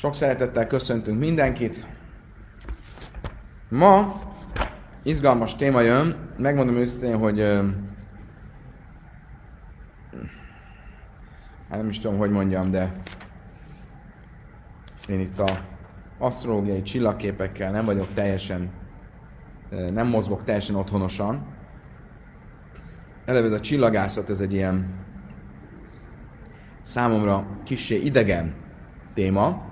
Sok szeretettel köszöntünk mindenkit. Ma izgalmas téma jön. Megmondom őszintén, hogy hát nem is tudom, hogy mondjam, de én itt a asztrológiai csillagképekkel nem vagyok teljesen, nem mozgok teljesen otthonosan. Eleve ez a csillagászat, ez egy ilyen számomra kissé idegen téma,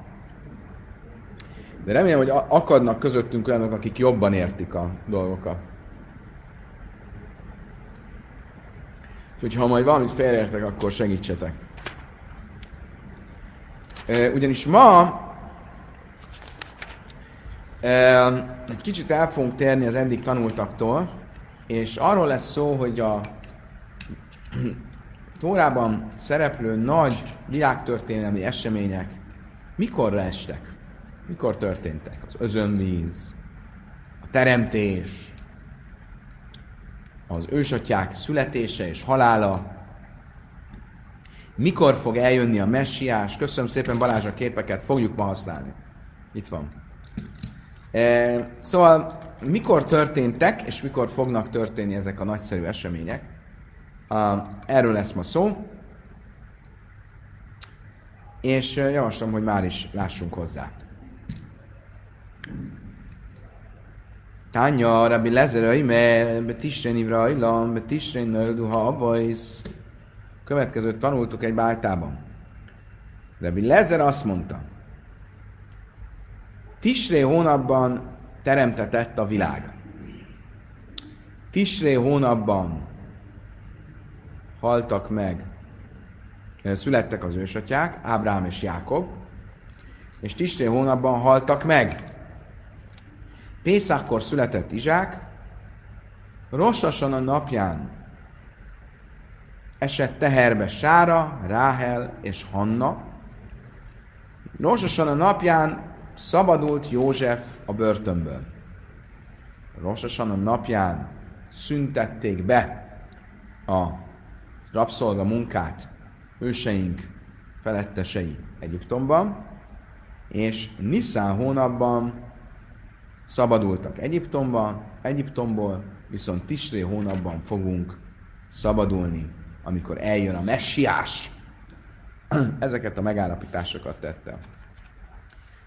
de remélem, hogy akadnak közöttünk olyanok, akik jobban értik a dolgokat. Úgyhogy ha majd valamit félreértek, akkor segítsetek. Ugyanis ma egy kicsit el fogunk térni az eddig tanultaktól, és arról lesz szó, hogy a Tórában szereplő nagy világtörténelmi események mikorra estek? Mikor történtek? Az özönvíz, a teremtés, az ősatyák születése és halála, mikor fog eljönni a messiás? Köszönöm szépen Balázs a képeket, fogjuk ma használni. Itt van. E, szóval mikor történtek, és mikor fognak történni ezek a nagyszerű események? Uh, erről lesz ma szó. És javaslom, hogy már is lássunk hozzá. Tanya, Rabbi Lezer, Aimer, Betisren Ivra, Ilam, Betisren Nölduha, Abajsz. Következőt tanultuk egy báltában. Rabbi Lezer azt mondta, Tisré hónapban teremtetett a világ. Tisré hónapban haltak meg, születtek az ősatyák, Ábrám és Jákob, és Tisré hónapban haltak meg. Pészakkor született Izsák, Rossasan a napján esett teherbe Sára, Ráhel és Hanna. Rossasan a napján szabadult József a börtönből. Rossasan a napján szüntették be a rabszolga munkát őseink felettesei Egyiptomban, és Niszán hónapban szabadultak Egyiptomban, Egyiptomból, viszont Tisré hónapban fogunk szabadulni, amikor eljön a messiás. Ezeket a megállapításokat tette.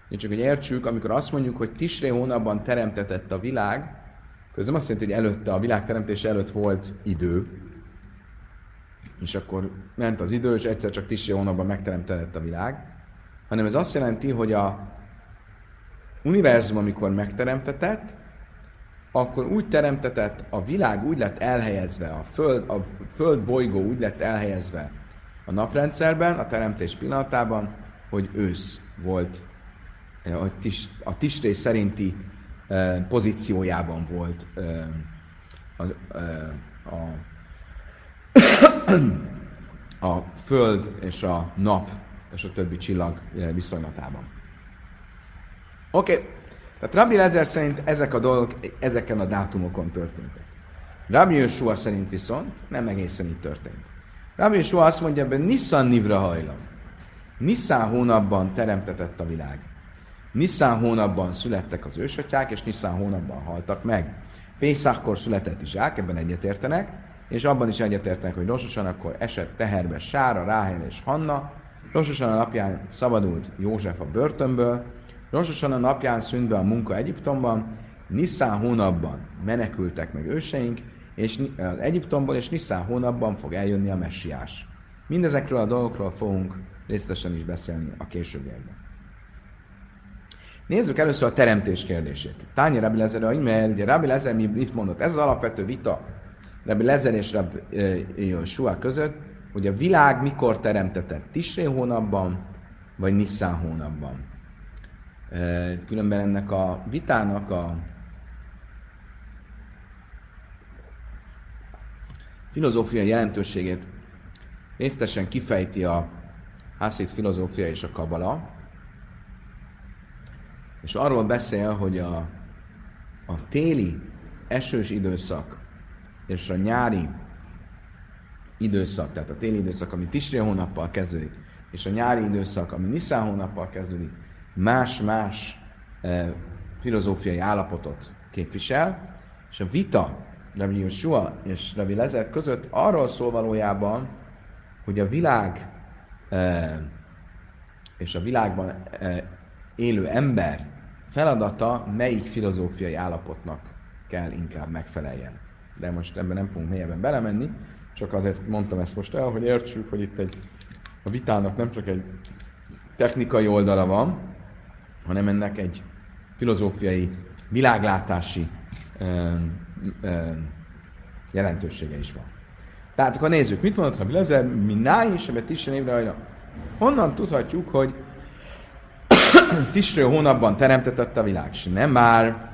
Én csak hogy értsük, amikor azt mondjuk, hogy Tisré hónapban teremtetett a világ, közben azt jelenti, hogy előtte, a világ teremtése előtt volt idő, és akkor ment az idő, és egyszer csak Tisré hónapban megteremtett a világ, hanem ez azt jelenti, hogy a univerzum, amikor megteremtetett, akkor úgy teremtetett, a világ úgy lett elhelyezve, a föld, a föld bolygó úgy lett elhelyezve a naprendszerben, a teremtés pillanatában, hogy ősz volt, a, tis, a tisré szerinti e, pozíciójában volt e, az, e, a, a föld és a nap és a többi csillag viszonylatában. Oké, okay. tehát Rabbi Lezer szerint ezek a dolgok ezeken a dátumokon történtek. Rabbi Joshua szerint viszont nem egészen így történt. Rabbi Joshua azt mondja, hogy Nissan Nivra hajlam. Nissan hónapban teremtetett a világ. Nissan hónapban születtek az ősatyák, és Nissan hónapban haltak meg. Pészakkor született Izsák, ebben egyetértenek, és abban is egyetértenek, hogy Rososan akkor esett teherbe Sára, Ráhel és Hanna, Rososan napján szabadult József a börtönből, Rososan a napján szűnt be a munka Egyiptomban, Nisztán hónapban menekültek meg őseink, és Egyiptomból, és Nisztán hónapban fog eljönni a messiás. Mindezekről a dolgokról fogunk részletesen is beszélni a későbbiekben. Nézzük először a teremtés kérdését. Tányi Rabbi Lezer, mert ugye Rabbi Lezer mit mondott? Ez az alapvető vita Rabbi Lezer és Rabbi Joshua között, hogy a világ mikor teremtetett? Tisré hónapban, vagy Nisztán hónapban? Különben ennek a vitának a filozófiai jelentőségét részletesen kifejti a Hászét filozófia és a Kabala, és arról beszél, hogy a, a téli esős időszak és a nyári időszak, tehát a téli időszak, ami Tisré hónappal kezdődik, és a nyári időszak, ami Nisztán hónappal kezdődik, más-más e, filozófiai állapotot képvisel, és a vita Rabbi Joshua és Rabbi Lezer között arról szól valójában, hogy a világ e, és a világban e, élő ember feladata melyik filozófiai állapotnak kell inkább megfeleljen. De most ebben nem fogunk mélyebben belemenni, csak azért mondtam ezt most el, hogy értsük, hogy itt egy, a vitának nem csak egy technikai oldala van, hanem ennek egy filozófiai, világlátási ö, ö, jelentősége is van. Tehát akkor nézzük, mit mondott Rabbi Lezer, mi náj és ebbe Tisre évre ajra. Honnan tudhatjuk, hogy Tisre hónapban teremtetett a világ, és nem már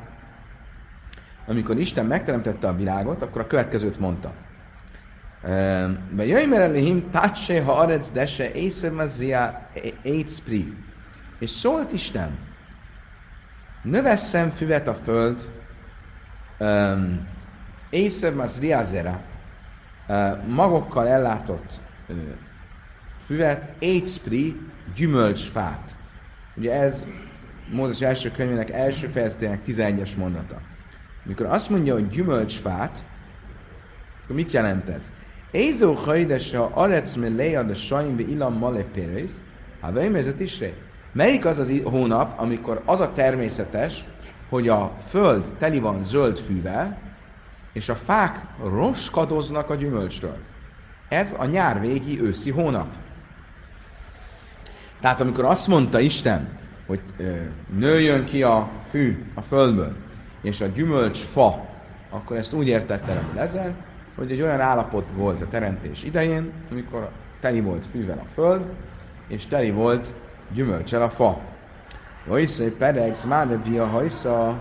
amikor Isten megteremtette a világot, akkor a következőt mondta. Be jöjjmer elihim tátsé, ha arec dese, észem étspri. És szólt Isten, növesszem füvet a föld, észem mazria zera, magokkal ellátott füvet, étspri, gyümölcsfát. Ugye ez Mózes első könyvének első fejezetének 11-es mondata. Mikor azt mondja, hogy gyümölcsfát, akkor mit jelent ez? Ézó hajdesa arec me lead a sajnbe ilam male pérész, ha vejmezet is Melyik az az hónap, amikor az a természetes, hogy a föld teli van zöld fűvel, és a fák roskadoznak a gyümölcstől? Ez a nyár végi őszi hónap. Tehát amikor azt mondta Isten, hogy ö, nőjön ki a fű a földből, és a gyümölcs fa, akkor ezt úgy értette le Lezer, hogy egy olyan állapot volt a teremtés idején, amikor teli volt fűvel a föld, és teli volt gyümölcsel a fa. Hajszai perex, mánevia hajsza,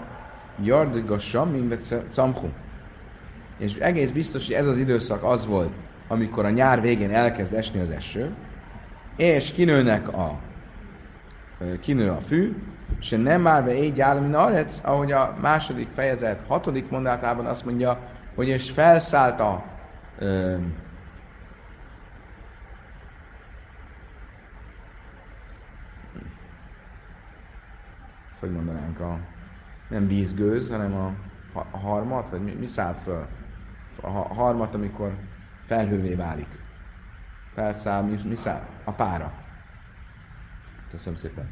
jardga sammin, camchu. És egész biztos, hogy ez az időszak az volt, amikor a nyár végén elkezd esni az eső, és kinőnek a kinő a fű, és nem már be egy állami arec, ahogy a második fejezet hatodik mondatában azt mondja, hogy és felszállt a ö, hogy mondanánk, a, nem vízgőz, hanem a, a harmat, vagy mi, mi száll föl? A harmat, amikor felhővé válik. Felszáll, mi, mi száll? A pára. Köszönöm szépen.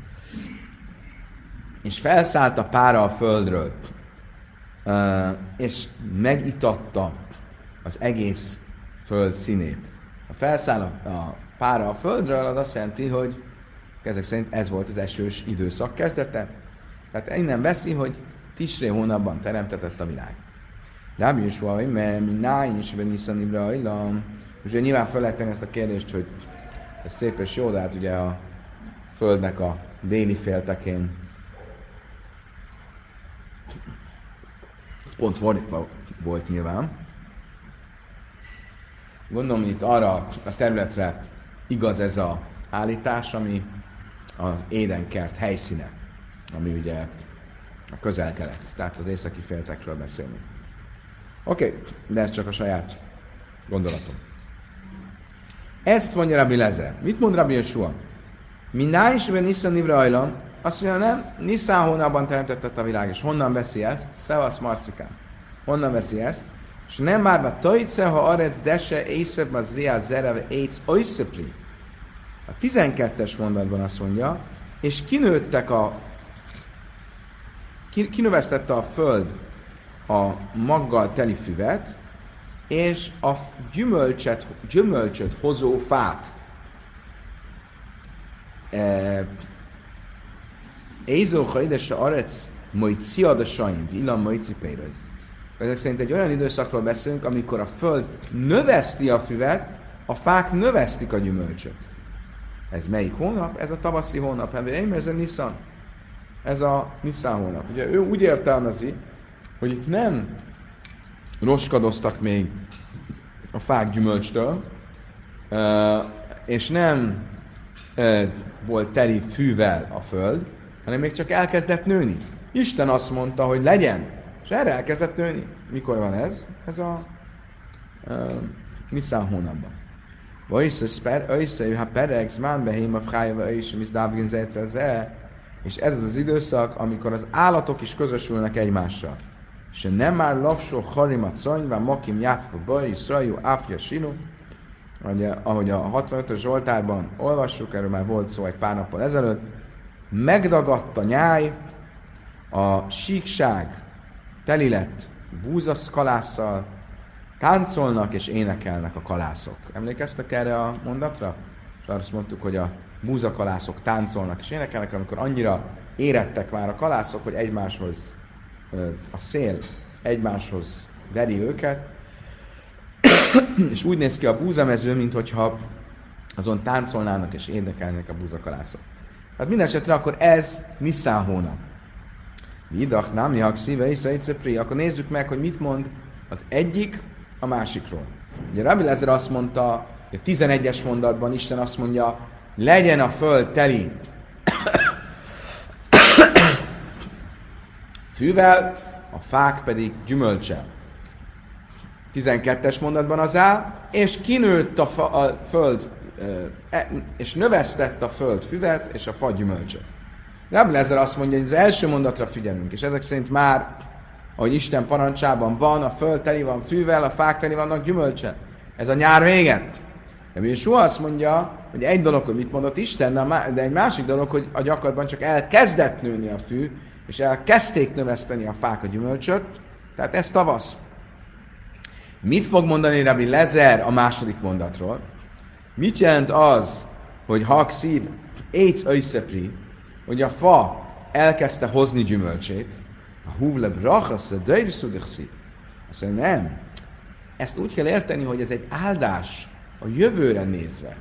És felszállt a pára a földről, és megitatta az egész föld színét. Ha felszáll a pára a földről, az azt jelenti, hogy ezek szerint ez volt az esős időszak kezdete. Tehát innen veszi, hogy Tisré hónapban teremtetett a világ. Rábi van, mert mi náj is Nissan Ibrahim, és ugye nyilván fel lehet ezt a kérdést, hogy ez szép és jó, de hát ugye a földnek a déli féltekén pont fordítva volt nyilván. Gondolom, hogy itt arra a területre igaz ez a állítás, ami az édenkert helyszíne, ami ugye a közel-kelet, tehát az északi féltekről beszélünk. Oké, okay, de ez csak a saját gondolatom. Ezt mondja Rabbi Lezer. Mit mond Rabbi Yeshua? Minná is Nissan Nivra Ajlan, azt mondja, nem, Nisztán hónapban teremtett a világ, és honnan veszi ezt? Szevasz Marcikán. Honnan veszi ezt? És nem már be tajce, ha arec dese, észebb az riá zereve, éjsz, oiszepli. A 12-es mondatban azt mondja, és kinőttek a kinövesztette a föld a maggal teli füvet, és a gyümölcset, gyümölcsöt hozó fát. E, Ézó hajdes a arec majd sziadasaim, villam majd cipérez. Ezek szerint egy olyan időszakról beszélünk, amikor a föld növeszti a füvet, a fák növesztik a gyümölcsöt. Ez melyik hónap? Ez a tavaszi hónap. A Nissan. Ez a Nissan hónap. Ugye ő úgy értelmezi, hogy itt nem roskadoztak még a fák gyümölcstől, és nem volt teli fűvel a föld, hanem még csak elkezdett nőni. Isten azt mondta, hogy legyen, és erre elkezdett nőni. Mikor van ez? Ez a Nissan hónapban. Össze, ha pereg, zmán behém a frájava és mi zdávgin zejtszer és ez az az időszak, amikor az állatok is közösülnek egymással. És nem már lapsó harimat szanyván, makim játfa baj, iszrajú, áfja sinu, ahogy a 65-ös Zsoltárban olvassuk, erről már volt szó egy pár nappal ezelőtt, megdagadta nyáj, a síkság teli lett búzaszkalásszal, táncolnak és énekelnek a kalászok. Emlékeztek erre a mondatra? És azt mondtuk, hogy a búzakalászok táncolnak és énekelnek, amikor annyira érettek már a kalászok, hogy egymáshoz a szél egymáshoz veri őket, és úgy néz ki a búzamező, mint hogyha azon táncolnának és énekelnek a búzakalászok. Hát minden esetre akkor ez Nisztán hónap. Vidach, Námiak, Szíve, Isza, Icepri. Akkor nézzük meg, hogy mit mond az egyik a másikról. Ugye Rabbi Lezer azt mondta, a 11-es mondatban Isten azt mondja, legyen a föld teli fűvel, a fák pedig gyümölcsel. 12-es mondatban az áll, és kinőtt a, fa, a föld, e, és növesztett a föld füvet és a fa gyümölcsöt. Rabbi Lezer azt mondja, hogy az első mondatra figyelünk, és ezek szerint már, ahogy Isten parancsában van, a föld teli van fűvel, a fák teli vannak gyümölcse. Ez a nyár véget. De soha azt mondja, hogy egy dolog, hogy mit mondott Isten, de egy másik dolog, hogy a gyakorlatban csak elkezdett nőni a fű, és elkezdték növeszteni a fák a gyümölcsöt, tehát ez tavasz. Mit fog mondani Rabbi Lezer a második mondatról? Mit jelent az, hogy hakszív, éjc összepri, hogy a fa elkezdte hozni gyümölcsét, a húvle brachasz, a döjrszudixi. Azt mondja, nem. Ezt úgy kell érteni, hogy ez egy áldás a jövőre nézve.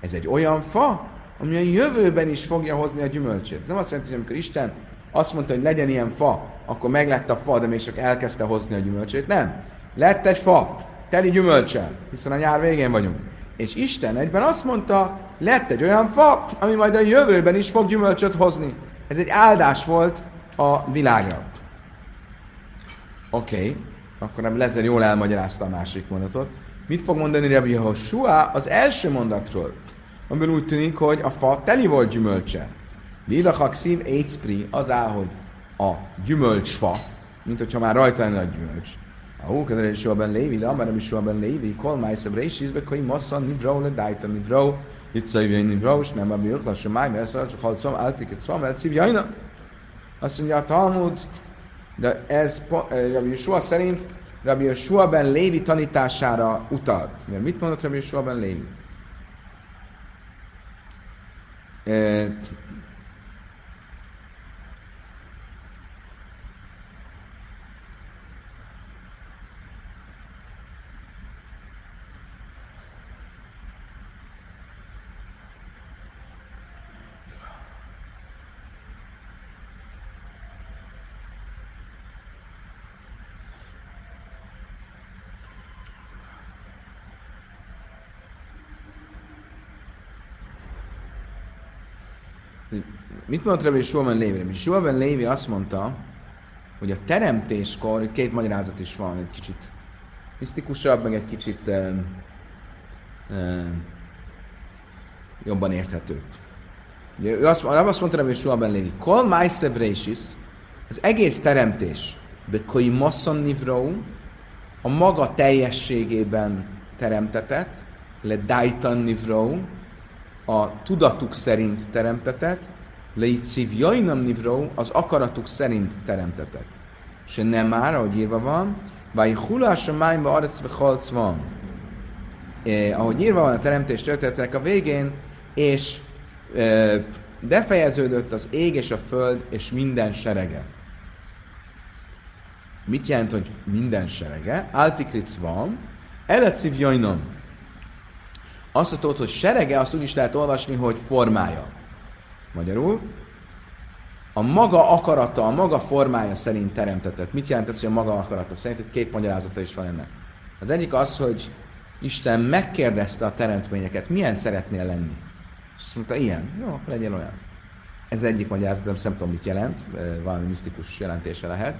Ez egy olyan fa, ami a jövőben is fogja hozni a gyümölcsét. Nem azt jelenti, hogy amikor Isten azt mondta, hogy legyen ilyen fa, akkor meg lett a fa, de még csak elkezdte hozni a gyümölcsét. Nem. Lett egy fa, teli gyümölcsel, hiszen a nyár végén vagyunk. És Isten egyben azt mondta, lett egy olyan fa, ami majd a jövőben is fog gyümölcsöt hozni. Ez egy áldás volt a világra. Oké, okay. akkor nem Lezer jól elmagyarázta a másik mondatot. Mit fog mondani Rabbi Yehoshua az első mondatról? Amiben úgy tűnik, hogy a fa teli volt gyümölcse. Lilachak szív étspri, az áll, hogy a gyümölcsfa, mint hogyha már rajta lenne a gyümölcs. A hókedre is ben lévi, de amár is ben lévi, kol májszab részízbe, hogy massza nibró le dájta nibró, itt szajvén nibró, és nem abbi ökla, sem máj, mert ezt halcom, áltiket szom, el szív jajna. Azt mondja a Talmud, de ez eh, Rabbi Yeshua szerint Rabbi Yeshua ben Lévi tanítására utal. Mert mit mondott Rabbi Yeshua ben Lévi? Eh, Mit mondott Rabbi Shua ben Lévi? Rabbi Shua ben Lévi azt mondta, hogy a teremtéskor, itt két magyarázat is van, egy kicsit misztikusabb, meg egy kicsit uh, uh, jobban érthető. Ugye, ő azt, azt mondta Rabbi Shua ben Lévi, Kol Maiseb az egész teremtés, de Koi Masson Nivrou, a maga teljességében teremtetett, le Daitan Nivrou, a tudatuk szerint teremtetett, Leitziv Jainam Nivró az akaratuk szerint teremtetett. Se nem már, ahogy írva van, vagy hulás a májba arecbe halc van. Eh, ahogy írva van a teremtés történetek a végén, és eh, befejeződött az ég és a föld és minden serege. Mit jelent, hogy minden serege? Altikric van, Eletziv Jainom. Azt tudod, hogy serege, azt úgy is lehet olvasni, hogy formája. Magyarul, a maga akarata, a maga formája szerint teremtetett. Mit jelent ez, hogy a maga akarata szerint? Itt két magyarázata is van ennek. Az egyik az, hogy Isten megkérdezte a teremtményeket, milyen szeretnél lenni. És azt mondta, ilyen. Jó, legyen olyan. Ez egyik magyarázat, nem tudom, mit jelent, valami misztikus jelentése lehet.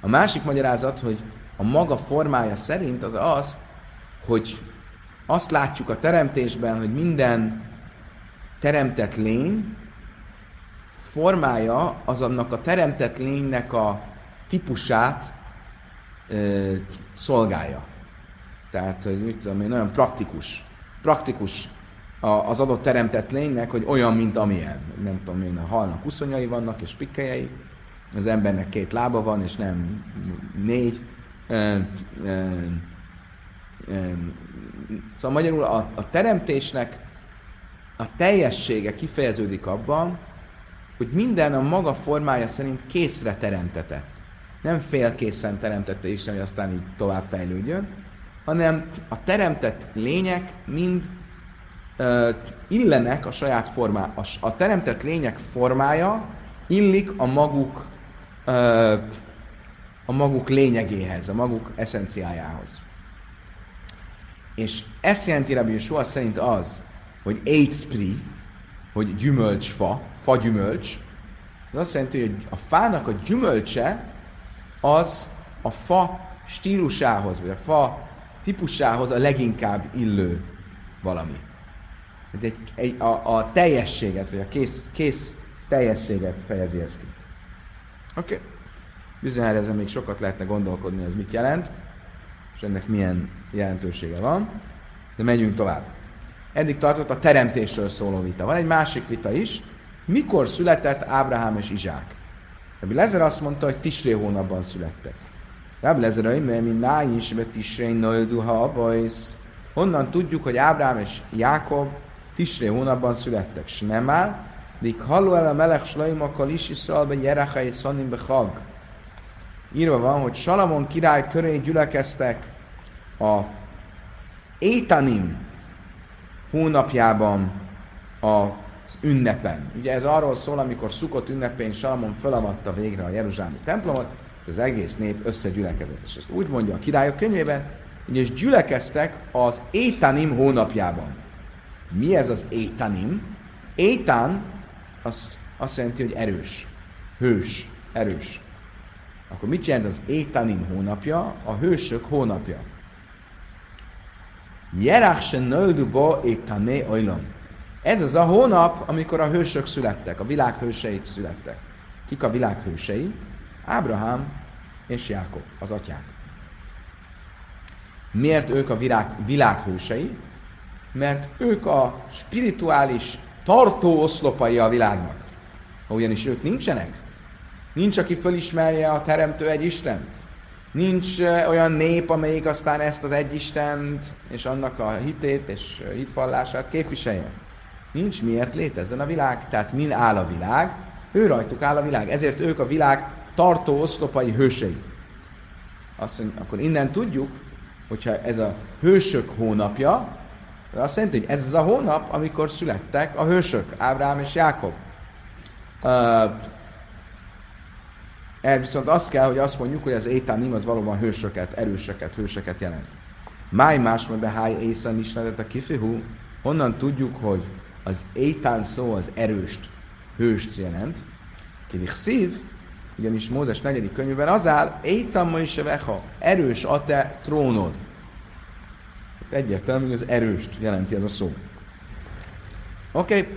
A másik magyarázat, hogy a maga formája szerint az az, hogy azt látjuk a teremtésben, hogy minden teremtett lény formája az annak a teremtett lénynek a típusát ö, szolgálja. Tehát, hogy mit tudom én, nagyon praktikus. Praktikus az adott teremtett lénynek, hogy olyan, mint amilyen. Nem tudom én, a halnak uszonyai vannak és pikkelyei, az embernek két lába van, és nem négy. Ö, ö, ö, szóval magyarul a, a teremtésnek a teljessége kifejeződik abban, hogy minden a maga formája szerint készre teremtetett. Nem félkészen teremtette Isten, hogy aztán így tovább fejlődjön, hanem a teremtett lények mind uh, illenek a saját formá. A, a teremtett lények formája illik a maguk uh, a maguk lényegéhez, a maguk eszenciájához. És ezt jelenti Rabbi Yeshua szerint az, hogy eitspri, hogy gyümölcsfa, fagyümölcs, az azt jelenti, hogy a fának a gyümölcse az a fa stílusához, vagy a fa típusához a leginkább illő valami. Egy, egy, a, a teljességet, vagy a kész, kész teljességet fejezi ez ki. Oké. Okay. Bizonyára ezen még sokat lehetne gondolkodni, ez mit jelent, és ennek milyen jelentősége van. De menjünk tovább. Eddig tartott a teremtésről szóló vita. Van egy másik vita is. Mikor született Ábrahám és Izsák? Rabbi Lezer azt mondta, hogy Tisré hónapban születtek. Rabbi Lezer, mert mi náj is, mert Tisré ha abajsz. Honnan tudjuk, hogy Ábrahám és Jákob Tisré hónapban születtek? S nem áll, Dik halló el a melech slaimakkal is Iszraelben Jerechai Szanim Hag. Írva van, hogy Salamon király köré gyülekeztek a Étanim hónapjában az ünnepen. Ugye ez arról szól, amikor szukott ünnepén Salamon felavatta végre a Jeruzsálemi templomot, az egész nép összegyülekezett. És ezt úgy mondja a királyok könyvében, hogy és gyülekeztek az Étanim hónapjában. Mi ez az Étanim? Étán az azt jelenti, hogy erős, hős, erős. Akkor mit jelent az Étanim hónapja? A hősök hónapja. Jerach se nölduba étané ojlom. Ez az a hónap, amikor a hősök születtek, a világ hősei születtek. Kik a világ hősei? Ábrahám és Jákob, az atyák. Miért ők a világ, világ hősei? Mert ők a spirituális tartó oszlopai a világnak. Ha ugyanis ők nincsenek, nincs, aki fölismerje a teremtő egy Istent, Nincs olyan nép, amelyik aztán ezt az egy Istent és annak a hitét és hitvallását képviselje. Nincs miért létezzen a világ. Tehát min áll a világ? Ő rajtuk áll a világ. Ezért ők a világ tartó oszlopai hősei. Azt mondja, akkor innen tudjuk, hogyha ez a hősök hónapja, azt jelenti, hogy ez az a hónap, amikor születtek a hősök, Ábrám és Jákob. Ez viszont azt kell, hogy azt mondjuk, hogy az étánim az valóban hősöket, erőseket, hőseket jelent. Máj más be háj észan is a kifihú. Honnan tudjuk, hogy az étán szó az erőst, hőst jelent. Kivich szív, ugyanis Mózes negyedik könyvben az áll, étán ma is erős a te trónod. Egyértelmű, hogy az erőst jelenti ez a szó. Oké. Okay.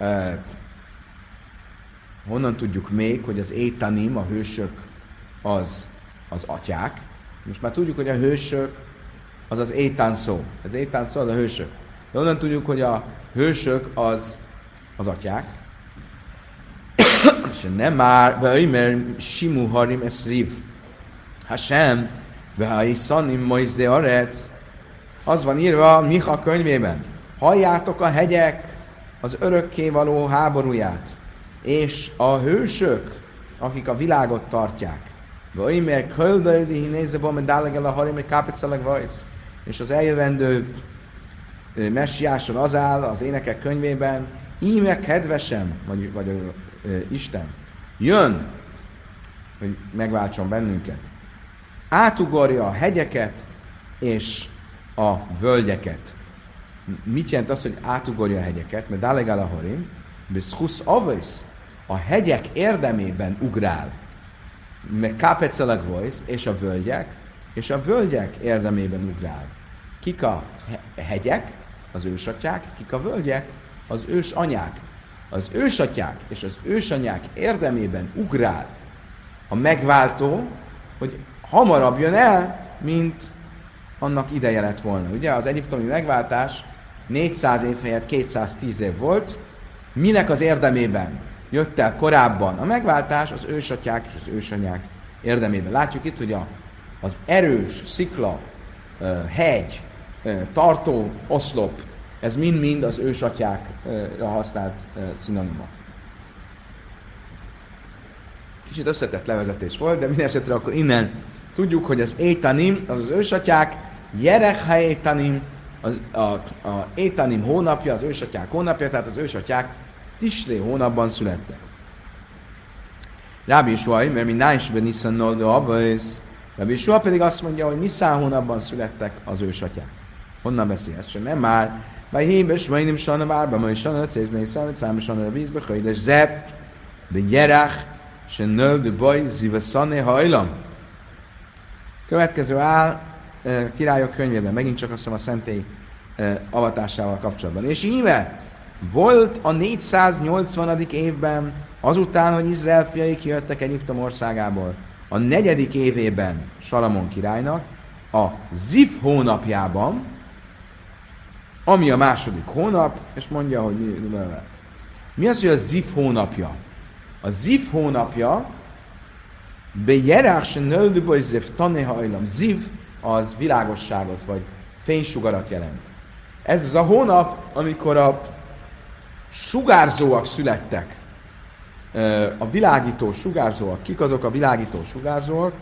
Uh, Honnan tudjuk még, hogy az étanim, a hősök, az az atyák. Most már tudjuk, hogy a hősök az az étán szó. Az étán szó az a hősök. De honnan tudjuk, hogy a hősök az az atyák. És nem már, mert simu harim eszriv. Hashem, ve szanim moiz de arec. Az van írva Micha könyvében. Halljátok a hegyek az örökkévaló háborúját és a hősök, akik a világot tartják. Vaimer köldödi hinézze a dálegel a harim, kápeceleg vajsz. És az eljövendő messiáson az áll az énekek könyvében, íme kedvesem, vagy, vagy ö, Isten, jön, hogy megváltson bennünket. Átugorja a hegyeket és a völgyeket. Mit jelent az, hogy átugorja a hegyeket? Mert Dalegál a Harim, Beszhusz Avesz, a hegyek érdemében ugrál, meg kápeceleg voice, és a völgyek, és a völgyek érdemében ugrál. Kik a hegyek, az ősatyák, kik a völgyek, az ős anyák. az ősatyák és az ősanyák érdemében ugrál a megváltó, hogy hamarabb jön el, mint annak ideje lett volna. Ugye az egyiptomi megváltás 400 év helyett 210 év volt, minek az érdemében jött el korábban a megváltás az ősatyák és az ősanyák érdemében. Látjuk itt, hogy a, az erős szikla, hegy, tartó oszlop, ez mind-mind az ősatyákra használt szinonima. Kicsit összetett levezetés volt, de minden esetre akkor innen tudjuk, hogy az étanim, az az ősatyák, Jerech étanim, az, a, a étanim hónapja, az ősatyák hónapja, tehát az ősatyák Tislé hónapban születtek. Rábi Suaj, mert mi Nájsbe Nissan Noldo Abbas, Rabbi Sua pedig azt mondja, hogy Niszán hónapban születtek az ősatyák. Honnan beszélsz? Se nem már. Vagy hébes, vagy nem sana várba, majd sana céz, még számít számít sana a vízbe, hajdes zep, be jerach, se nöl de baj, szané hajlam. Következő áll királyok könyvében, megint csak azt hiszem a szentély avatásával kapcsolatban. És íme volt a 480. évben, azután, hogy Izrael fiai kijöttek Egyiptom országából, a negyedik évében Salamon királynak, a Zif hónapjában, ami a második hónap, és mondja, hogy mi, mi, az, hogy a Zif hónapja? A Zif hónapja, be jerás nöldüböj zif tanehajlam. Ziv az világosságot, vagy fénysugarat jelent. Ez az a hónap, amikor a sugárzóak születtek. A világító sugárzóak. Kik azok a világító sugárzóak?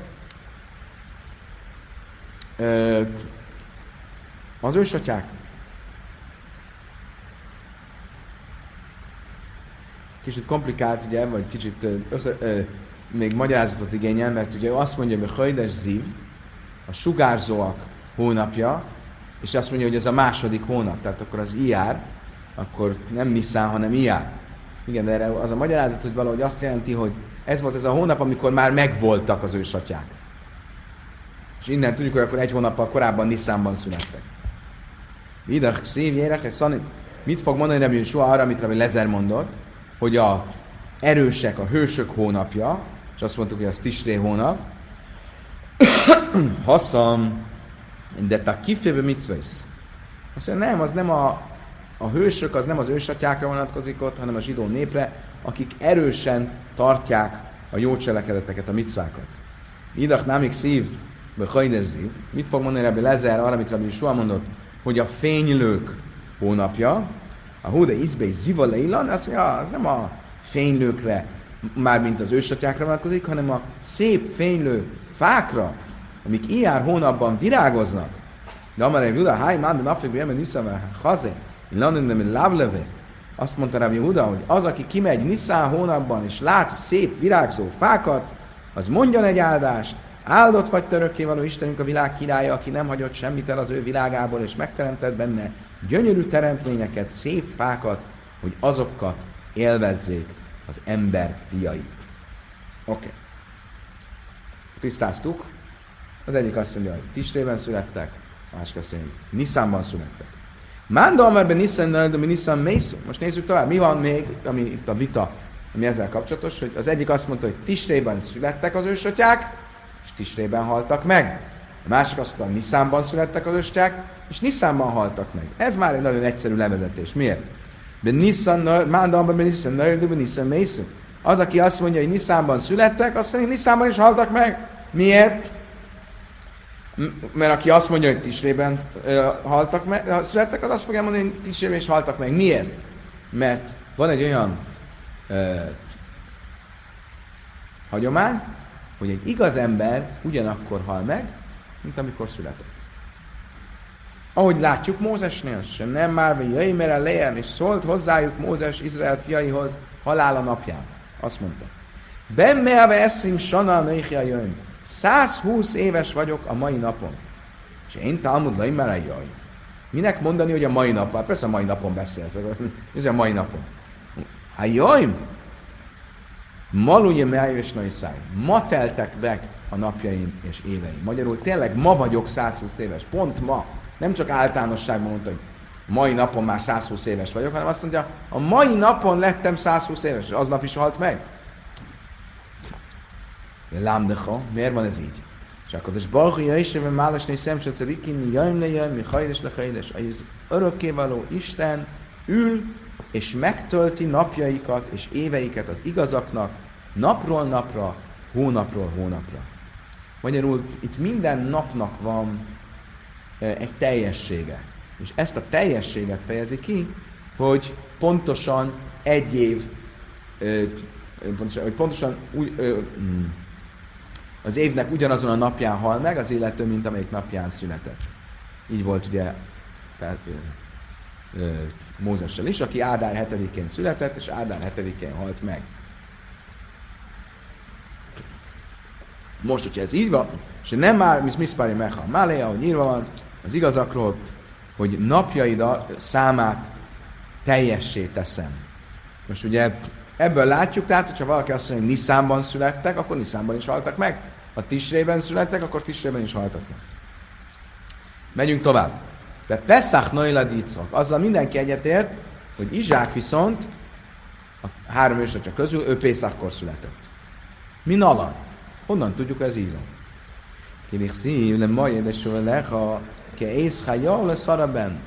Az ősatyák. Kicsit komplikált, ugye, vagy kicsit össze, ö, még magyarázatot igényel, mert ugye azt mondja, hogy Hajdes Ziv, a sugárzóak hónapja, és azt mondja, hogy ez a második hónap, tehát akkor az iár, akkor nem Nisztán, hanem iár. Igen, de erre az a magyarázat, hogy valahogy azt jelenti, hogy ez volt ez a hónap, amikor már megvoltak az ősatyák. És innen tudjuk, hogy akkor egy hónappal korábban Nisztánban születtek. Vidach szív, szani. Mit fog mondani Rabbi soha arra, amit Rabbi Lezer mondott, hogy a erősek, a hősök hónapja, és azt mondtuk, hogy az Tisré hónap, Haszam, de a kifébe mitzvész. Azt mondja, nem, az nem a, a hősök, az nem az ősatyákra vonatkozik ott, hanem a zsidó népre, akik erősen tartják a jó cselekedeteket, a mitzvákat. Idach námik szív. Mit fog mondani Rabbi Lezer arra, amit Rabbi soha mondott, hogy a fénylők hónapja, a Huda Izbei Ziva Leilan, azt mondja, az nem a fénylőkre, mármint az ősatyákra vonatkozik, hanem a szép fénylő fákra, amik ilyen hónapban virágoznak, de egy Juda, háj, mán, de napfék, bejön, niszame, haze, London, de lábleve, azt mondta Rabbi Huda, hogy az, aki kimegy Niszán hónapban, és lát szép virágzó fákat, az mondjon egy áldást, áldott vagy törökké való Istenünk a világ királya, aki nem hagyott semmit el az ő világából, és megteremtett benne gyönyörű teremtményeket, szép fákat, hogy azokat élvezzék az ember fiai. Oké. Okay. Tisztáztuk. Az egyik azt mondja, hogy Tistrében születtek, másik azt mondja, hogy Niszánban születtek. Mánda Amerben Nissan de Nissan Mészú. Most nézzük tovább. Mi van még, ami itt a vita, ami ezzel kapcsolatos, hogy az egyik azt mondta, hogy Tistrében születtek az ősötyák, és Tistrében haltak meg. A másik azt mondta, Niszánban születtek az ősötyák, és Niszánban haltak meg. Ez már egy nagyon egyszerű levezetés. Miért? Ben Nissan, Mándamban Ben Nissan, Ben Nissan Mészú. Az, aki azt mondja, hogy Niszánban születtek, azt hogy Niszánban is haltak meg. Miért? Mert aki azt mondja, hogy Tisrében haltak meg, születtek, az azt fogja mondani, hogy Tisrében is haltak meg. Miért? Mert van egy olyan uh, hagyomány, hogy egy igaz ember ugyanakkor hal meg, mint amikor született. Ahogy látjuk Mózesnél, sem nem már, vagy jöjj, mert lejem, és szólt hozzájuk Mózes Izrael fiaihoz halála napján. Azt mondta. Ben meave eszim sana neichja jön. 120 éves vagyok a mai napon. És én Talmud laim már jaj. Minek mondani, hogy a mai nap? Hát persze a mai napon beszélsz. Ez a mai napon. Ha jaj, Malunye meájves száj. Ma teltek meg a napjaim és éveim. Magyarul tényleg ma vagyok 120 éves. Pont ma. Nem csak általánosságban mondta, hogy mai napon már 120 éves vagyok, hanem azt mondja, a mai napon lettem 120 éves, és aznap is halt meg. Lámdecha, miért van ez így? Csak a Baruch Jaisem, Málesné Szemcsacerikim, mi jöjjön le jöjjön, mi hajles le hajles. Az örökkévaló Isten ül és megtölti napjaikat és éveiket az igazaknak napról napra, hónapról hónapra. Magyarul itt minden napnak van egy teljessége. És ezt a teljességet fejezi ki, hogy pontosan egy év, pontosan, hogy pontosan úgy, mm, az évnek ugyanazon a napján hal meg az illető, mint amelyik napján született. Így volt ugye Mózessel is, aki Ádár 7-én született, és Ádár 7-én halt meg. Most, hogyha ez így van, és nem már, mis miszpári meha máléja, hogy írva van az igazakról, hogy napjaid számát teljessé teszem. Most ugye ebből látjuk, tehát, hogyha valaki azt mondja, hogy Niszánban születtek, akkor Niszánban is haltak meg. Ha Tisrében születtek, akkor Tisrében is haltak meg. Megyünk tovább. De Pesach Noiladicok, azzal mindenki egyetért, hogy Izsák viszont a három ősatja közül ő Pészakor született. Mi nala? Honnan tudjuk, ez így van? Kirik szív, le majd leha, ke észhaja le szaraben.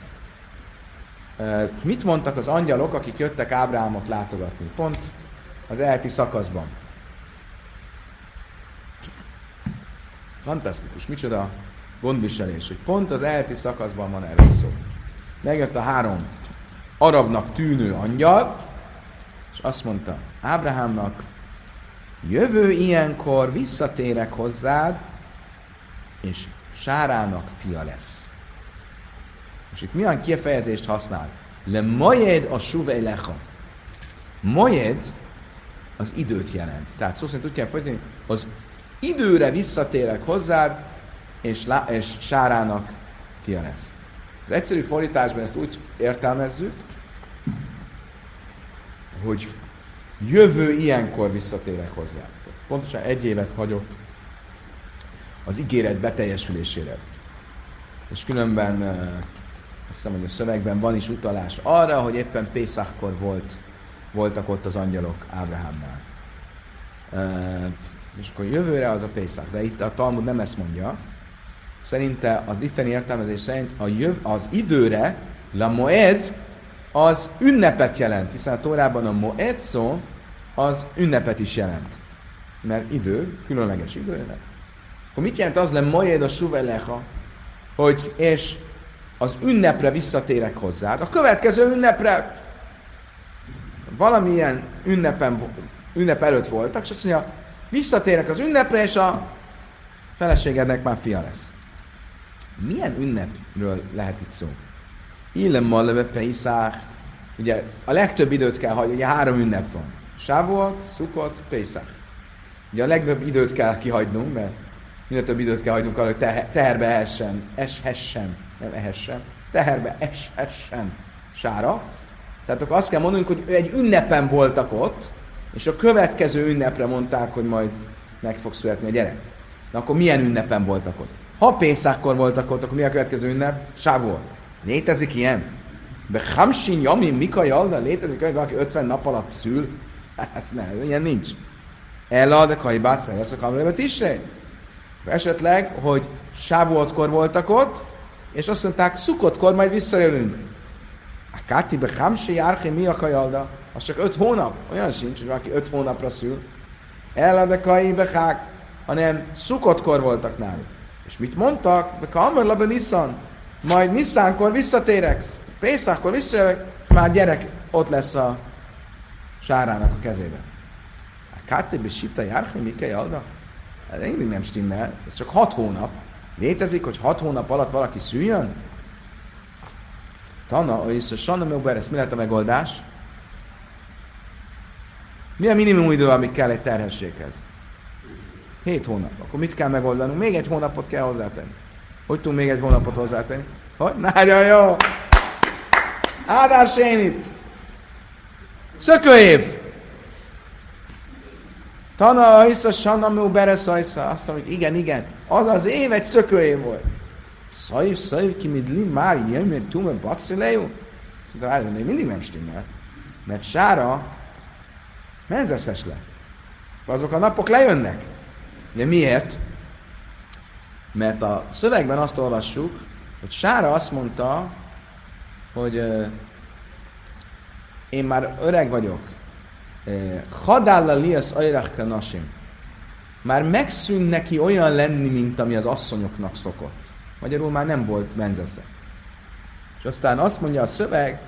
Mit mondtak az angyalok, akik jöttek Ábrámot látogatni? Pont az elti szakaszban. Fantasztikus, micsoda gondviselés, hogy pont az elti szakaszban van erről szó. Megjött a három arabnak tűnő angyal, és azt mondta Ábrahámnak, jövő ilyenkor visszatérek hozzád, és Sárának fia lesz. Most itt milyen kifejezést használ? Le majed a suvej lecha. Majed az időt jelent. Tehát szó szerint úgy kell folytani, az időre visszatérek hozzád, és, lá- és Sárának fia lesz. Az egyszerű fordításban ezt úgy értelmezzük, hogy jövő ilyenkor visszatérek hozzá. Tehát pontosan egy évet hagyott az ígéret beteljesülésére. És különben azt hiszem, hogy a szövegben van is utalás arra, hogy éppen Pészakkor volt, voltak ott az angyalok Ábrahámnál. és akkor jövőre az a Pészak. De itt a Talmud nem ezt mondja, szerinte az itteni értelmezés szerint a jöv, az időre, la moed, az ünnepet jelent, hiszen a Tórában a moed szó az ünnepet is jelent. Mert idő, különleges idő, Akkor mit jelent az le moed a suvelecha, hogy és az ünnepre visszatérek hozzád, a következő ünnepre valamilyen ünnepen, ünnep előtt voltak, és azt mondja, visszatérek az ünnepre, és a feleségednek már fia lesz. Milyen ünnepről lehet itt szó? Illem Malleve Peiszák. Ugye a legtöbb időt kell hagyni, ugye három ünnep van. Sávolt, Szukot, Peiszák. Ugye a legtöbb időt kell kihagynunk, mert minél több időt kell hagynunk arra, hogy teher, teherbe ehessen, eshessen, nem ehessen, teherbe eshessen sára. Tehát akkor azt kell mondanunk, hogy egy ünnepen voltak ott, és a következő ünnepre mondták, hogy majd meg fog születni a gyerek. Na akkor milyen ünnepen voltak ott? Ha Pészákkor voltak ott, akkor mi a következő ünnep? Sáv volt. Létezik ilyen? De Hamsin Jami Mika Jalda létezik, hogy valaki 50 nap alatt szül? Ez nem, ilyen nincs. Ella, de Kai Bátszer, ez a kamrébe tisre. Esetleg, hogy Sávoltkor voltak ott, és azt mondták, szukottkor majd visszajövünk. A Káti be Hamsi Járhi mi a kajalda? Az csak öt hónap. Olyan sincs, hogy valaki öt hónapra szül. Ella, de Kai be hanem szukottkor voltak náluk. És mit mondtak? De Kamer Labe Nissan. Majd Nissankor visszatérek. Pészakkor visszajövök, már gyerek ott lesz a sárának a kezében. A Kátébe Sita Járhi Mike Jalda? Ez mindig nem stimmel. Ez csak hat hónap. Létezik, hogy hat hónap alatt valaki szüljön? Tana, és a Sanna ez mi lett a megoldás? Mi a minimum idő, ami kell egy terhességhez? 7 hónap. Akkor mit kell megoldanunk? Még egy hónapot kell hozzátenni. Hogy tudunk még egy hónapot hozzátenni? Hogy? Nagyon jó! Áldás én itt! Szökőév! Tana Aisza Sanamú Bereszajsza. Azt mondom, hogy igen, igen. Az az év egy szökőév volt. Szajv, szajv, ki midli, már jön, mert tume, bacilejú. Szerintem várj, még mindig nem stimmel. Mert Sára menzeszes lett. Azok a napok lejönnek. De miért? Mert a szövegben azt olvassuk, hogy Sára azt mondta, hogy uh, én már öreg vagyok. Hadálla liasz ajrach kanasim. Már megszűn neki olyan lenni, mint ami az asszonyoknak szokott. Magyarul már nem volt menzesze. És aztán azt mondja a szöveg,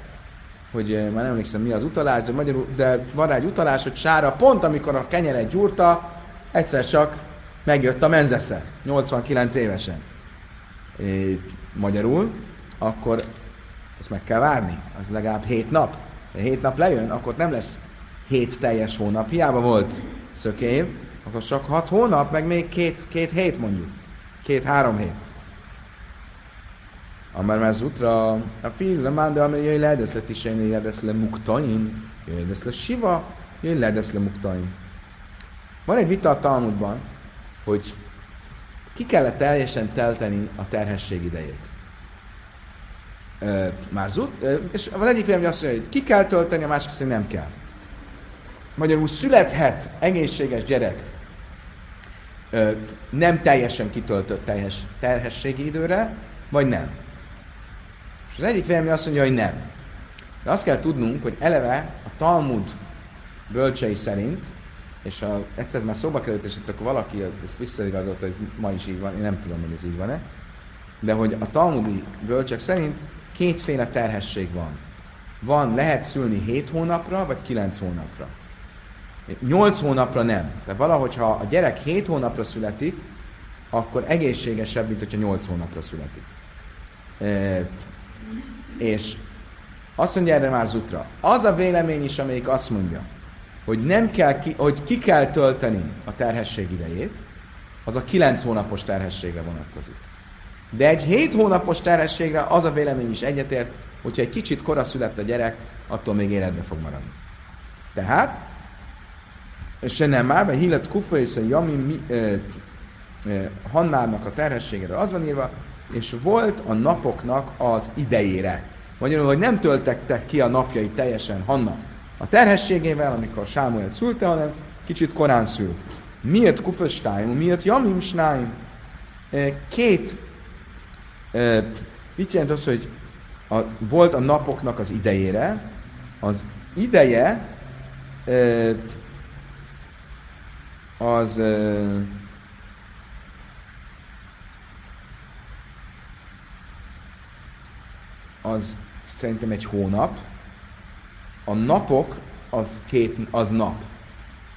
hogy már nem emlékszem mi az utalás, de, magyarul, de van rá egy utalás, hogy Sára pont amikor a kenyeret gyúrta, egyszer csak megjött a menzesze, 89 évesen. É, magyarul, akkor ezt meg kell várni, az legalább 7 nap. Ha 7 nap lejön, akkor nem lesz 7 teljes hónap. Hiába volt szökév, akkor csak 6 hónap, meg még két, két hét mondjuk. Két-három hét. Amár már zutra, a fiú lemán, de amely jöjj le, lesz is jöjj lesz le muktain, jöjj le siva, jöjj lesz le muktain. Van egy vita a Talmudban, hogy ki kellett teljesen telteni a terhesség idejét. Ö, már zut, ö, és az egyik vélemény azt mondja, hogy ki kell tölteni, a másik azt mondja, hogy nem kell. Magyarul születhet egészséges gyerek ö, nem teljesen kitöltött teljes terhességi időre, vagy nem. És az egyik vélemény azt mondja, hogy nem. De azt kell tudnunk, hogy eleve a Talmud bölcsei szerint, és a, egyszer már szóba került, és akkor valaki ezt visszaigazolta, hogy ma is így van, én nem tudom, hogy ez így van-e, de hogy a talmudi bölcsek szerint kétféle terhesség van. Van, lehet szülni 7 hónapra, vagy 9 hónapra. 8 hónapra nem. De valahogy, ha a gyerek 7 hónapra születik, akkor egészségesebb, mint hogyha 8 hónapra születik. E, és azt mondja erre már Zutra. Az a vélemény is, amelyik azt mondja, hogy, nem kell ki, hogy ki kell tölteni a terhesség idejét, az a 9 hónapos terhességre vonatkozik. De egy 7 hónapos terhességre az a vélemény is egyetért, hogyha egy kicsit kora született a gyerek, attól még életbe fog maradni. Tehát, se nem már, mert Hillet Kufa és Jami Hannának a terhességére az van írva, és volt a napoknak az idejére. Magyarul, hogy nem töltettek ki a napjai teljesen Hanna a terhességével, amikor Sámuel szülte, hanem kicsit korán szült. Miért kufestáim, miért jamim snáim? Két, mit jelent az, hogy a, volt a napoknak az idejére, az ideje az az szerintem egy hónap, a napok az két, az nap.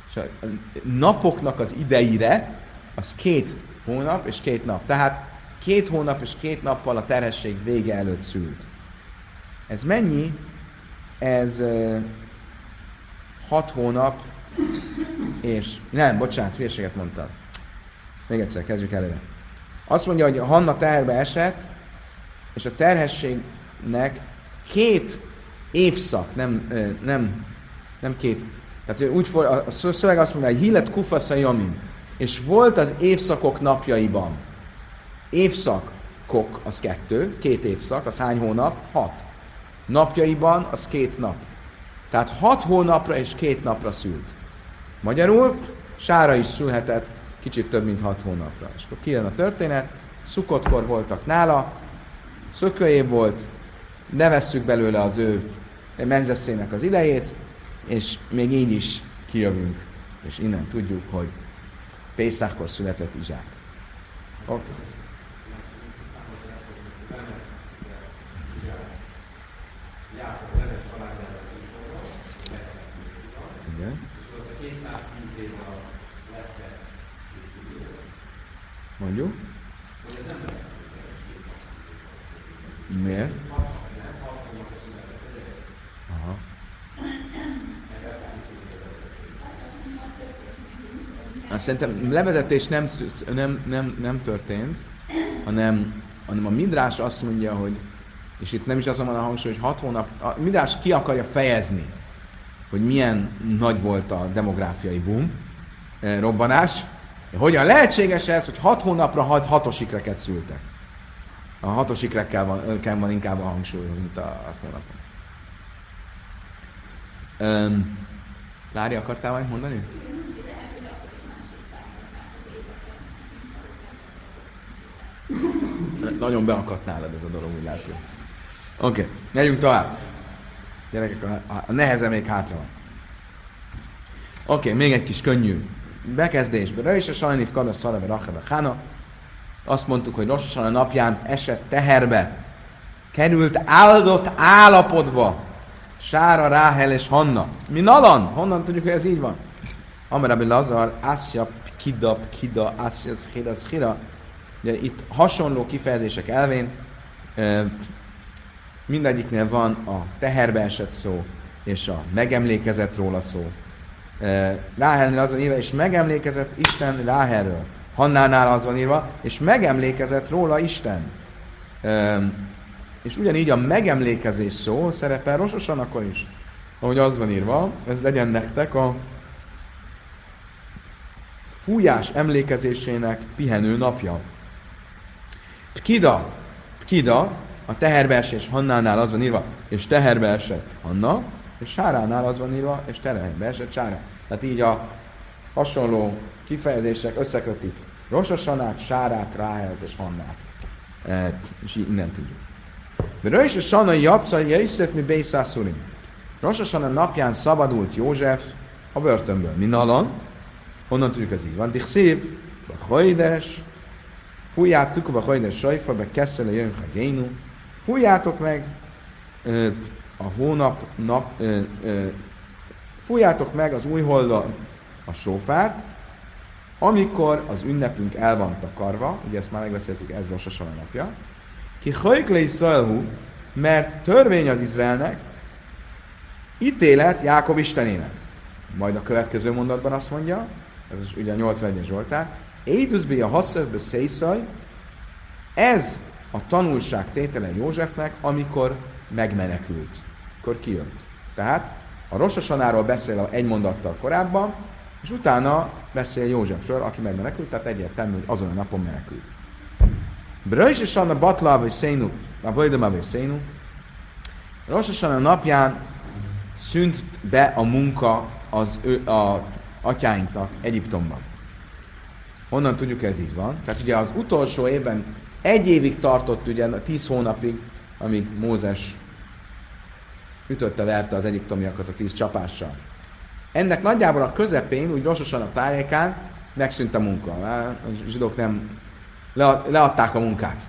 És a napoknak az ideire az két hónap és két nap. Tehát két hónap és két nappal a terhesség vége előtt szült. Ez mennyi? Ez uh, hat hónap és... Nem, bocsánat, hülyeséget mondtam. Még egyszer, kezdjük előre. Azt mondja, hogy Hanna teherbe esett, és a terhességnek két évszak, nem, nem, nem két, tehát úgy for, a szöveg azt mondja, hogy hillet kufasza jamim, és volt az évszakok napjaiban. Évszakok az kettő, két évszak, az hány hónap? Hat. Napjaiban az két nap. Tehát hat hónapra és két napra szült. Magyarul Sára is szülhetett kicsit több, mint hat hónapra. És akkor kijön a történet, szukottkor voltak nála, szökőév volt, ne vesszük belőle az ő menzeszének az idejét, és még így is kijövünk, és innen tudjuk, hogy Pészákkor született Izsák. Okay. Igen. Mondjuk? Miért? Aha. Azt szerintem levezetés nem, nem, nem, nem történt, hanem, hanem a Midrás azt mondja, hogy és itt nem is azt mondom a hangsúly, hogy hat hónap, a Midrás ki akarja fejezni, hogy milyen nagy volt a demográfiai boom, eh, robbanás, hogyan lehetséges ez, hogy hat hónapra hat, hatos ikreket szültek? A hatos ikrekkel van, van inkább a hangsúly, mint a hat hónapon. Um, Lári, akartál valamit mondani? Nagyon beakadt nálad ez a dolog, úgy látom. Oké, okay, megyünk tovább. Gyerekek, a, a neheze még hátra van. Oké, okay, még egy kis könnyű bekezdésbe. Rö is a sajnif kada szarebe rachada hána. Azt mondtuk, hogy Rososan napján esett teherbe. Került áldott állapotba. Sára, Ráhel és Hanna. Mi nalan? Honnan tudjuk, hogy ez így van? Amarabi Lazar, Asya, Kidab, Kida, Asya, Schira, Schira. Ugye itt hasonló kifejezések elvén mindegyiknél van a teherbe esett szó, és a megemlékezett róla szó. Ráhelnél az van írva, és megemlékezett Isten Ráhelről. Hannánál az van írva, és megemlékezett róla Isten. És ugyanígy a megemlékezés szó szerepel rososan akkor is. Ahogy az van írva, ez legyen nektek a fújás emlékezésének pihenő napja. Kida, Kida, a teherbe esés Hannánál az van írva, és teherbe esett Hanna, és Sáránál az van írva, és teherbe esett Sára. Tehát így a hasonló kifejezések összekötik Rososanát, Sárát, Ráhelt és Hannát. E, és így innen tudjuk. De Röjs a Sana Jatsza Jöjszef mi Bészászurim. Rososana napján szabadult József a börtönből. Minalan, honnan tudjuk ez így van? Dichszív, Bachajdes, fújjátok a hajdes sajfa, be keszele jön génu, fújjátok meg ö, a hónap, nap, ö, ö, fújjátok meg az új holdal a sófárt, amikor az ünnepünk el van takarva, ugye ezt már megbeszéltük, ez Rosh napja, ki hajklei szalhu, mert törvény az Izraelnek, ítélet Jákob Istenének. Majd a következő mondatban azt mondja, ez is ugye a 81-es Zsoltár, Éduzbi a hasszövből széjszaj, ez a tanulság tétele Józsefnek, amikor megmenekült, akkor kijött. Tehát a Rososanáról beszél egy mondattal korábban, és utána beszél Józsefről, aki megmenekült, tehát egyértelmű, hogy azon a napon menekült. Bröjs és Anna Batla vagy Szénu, a Vajdama vagy Szénu, Rosh napján szűnt be a munka az ő, a atyáinknak Egyiptomban. Honnan tudjuk, ez így van? Tehát ugye az utolsó évben egy évig tartott, ugye tíz hónapig, amíg Mózes ütötte, verte az egyiptomiakat a tíz csapással. Ennek nagyjából a közepén, úgy rossosan a tájékán megszűnt a munka. A zsidók nem leadták a munkát.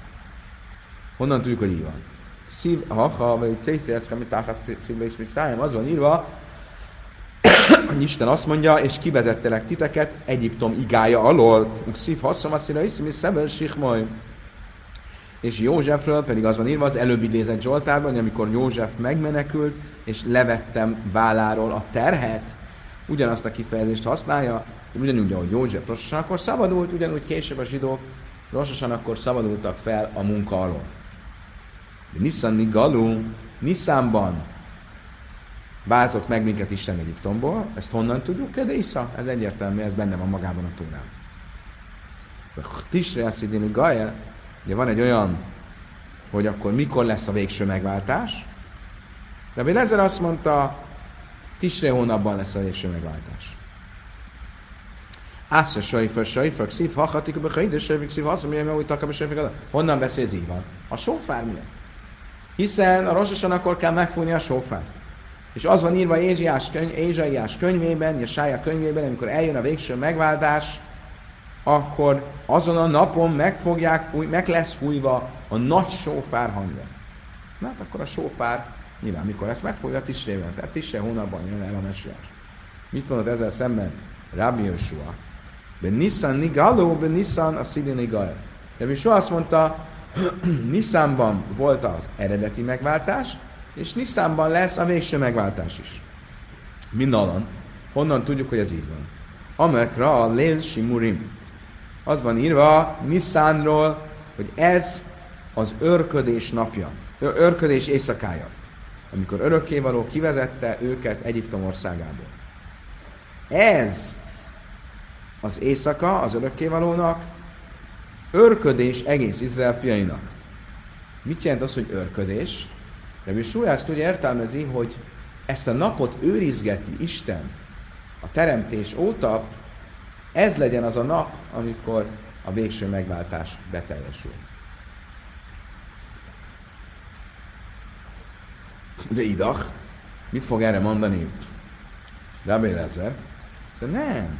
Honnan tudjuk, hogy így van? Szív, ha, ha, vagy szészélsz, amit szívbe is mit az van írva, hogy Isten azt mondja, és kivezettelek titeket Egyiptom igája alól. Szív haszom, azt iszmi szebel sikmoly. És Józsefről pedig az van írva az előbb idézett Zsoltárban, hogy amikor József megmenekült, és levettem válláról a terhet, ugyanazt a kifejezést használja, hogy ugyanúgy, ahogy József rososan akkor szabadult, ugyanúgy később a zsidók rososan akkor szabadultak fel a munka alól. Nissan Galu, Nissanban váltott meg minket Isten Egyiptomból, ezt honnan tudjuk? Kedésza, ez egyértelmű, ez benne van magában a túrán. Tisre Aszidini Gael, ugye van egy olyan, hogy akkor mikor lesz a végső megváltás. De Lezer azt mondta, Tisre hónapban lesz a végső megváltás. Ászra sajfer, sajfer, szív, hachatik, a behaidő, sajfer, szív, azt mondja, hogy takab, sajfer, Honnan beszél ez így van? A sófár miatt. Hiszen a rososan akkor kell megfújni a sófárt. És az van írva Ézsiás, könyv, Ézsaiás könyvében, Sája könyvében, amikor eljön a végső megváltás, akkor azon a napon meg fogják fúj, meg lesz fújva a nagy sófár hangja. Na hát akkor a sófár, nyilván mikor lesz megfújva tisrében, tehát tisre hónapban jön el a mesiás. Mit mondod ezzel szemben? Rabbi Joshua. Ben Nissan Nigaló, ben Nissan a Szidi Nigal. Rabbi Joshua azt mondta, Nissanban volt az eredeti megváltás, és Nissanban lesz a végső megváltás is. Mindalan. Honnan tudjuk, hogy ez így van? Amekra a Lél Simurim. Az van írva Nissanról, hogy ez az örködés napja, örködés éjszakája, amikor örökkévaló kivezette őket Egyiptom országából. Ez az éjszaka az örökkévalónak örködés egész Izrael fiainak. Mit jelent az, hogy örködés? Rabbi Súlyá ezt úgy értelmezi, hogy ezt a napot őrizgeti Isten a teremtés óta, ez legyen az a nap, amikor a végső megváltás beteljesül. De idach, mit fog erre mondani Rabbi Lezer? Szóval nem.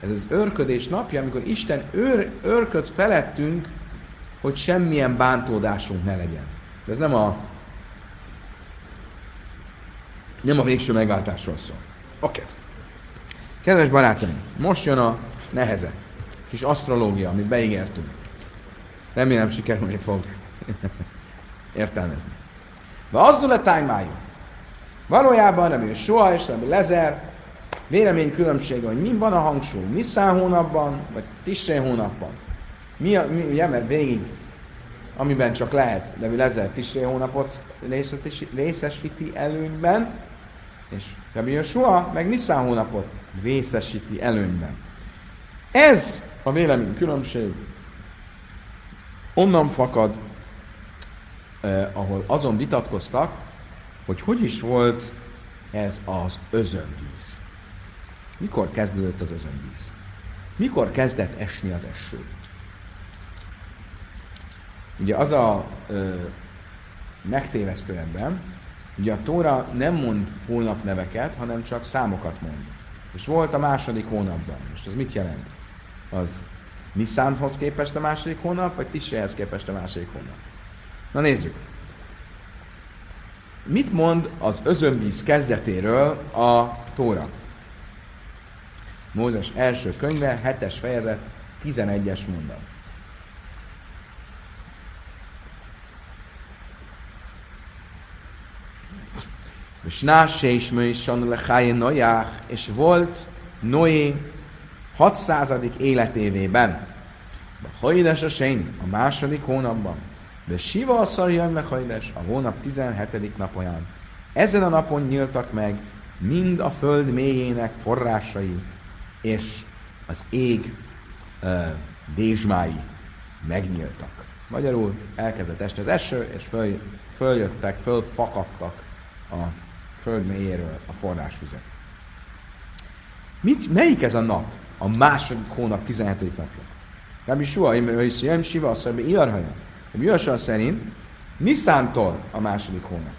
Ez az őrködés napja, amikor Isten őr, őrköd felettünk, hogy semmilyen bántódásunk ne legyen. De ez nem a nem a végső megváltásról szól. Oké. Okay. Kedves barátaim, most jön a neheze. Kis asztrológia, amit beígértünk. Remélem sikerülni fog értelmezni. De az a tájmájú. Valójában nem soha és nem lezer, vélemény különbsége, hogy mi van a hangsúly, Nisztán hónapban, vagy Tisré hónapban. Mi, a, mi ugye, mert végig, amiben csak lehet, de mi lezer Tisré hónapot részesíti előnyben, és Rabbi Joshua meg Nisztán hónapot részesíti előnyben. Ez a vélemény különbség onnan fakad, eh, ahol azon vitatkoztak, hogy hogy is volt ez az özönvíz. Mikor kezdődött az özönvíz? Mikor kezdett esni az eső? Ugye az a ö, megtévesztő ebben, ugye a Tóra nem mond hónapneveket, hanem csak számokat mond. És volt a második hónapban. Most az mit jelent? Az Niszánhoz képest a második hónap, vagy Tisréhez képest a második hónap? Na nézzük. Mit mond az özönvíz kezdetéről a Tóra? Mózes első könyve, 7-es fejezet, 11-es mondat. És Násé is lechaje Noják, és volt Noé 600. életévében. A hajdes a a második hónapban. De Siva a szarjön meg hajdes, a hónap 17. napoján. Ezen a napon nyíltak meg mind a föld mélyének forrásai, és az ég uh, dézsmái megnyíltak. Magyarul elkezdett esni az eső, és föl, följöttek, fölfakadtak a föld mélyéről a forrásvizek. Mit, melyik ez a nap? A második hónap 17. napja. Rabbi Sua, hogy Jem Siva, azt mondja, Iarhaja. Joshua szerint Niszántól a második hónap.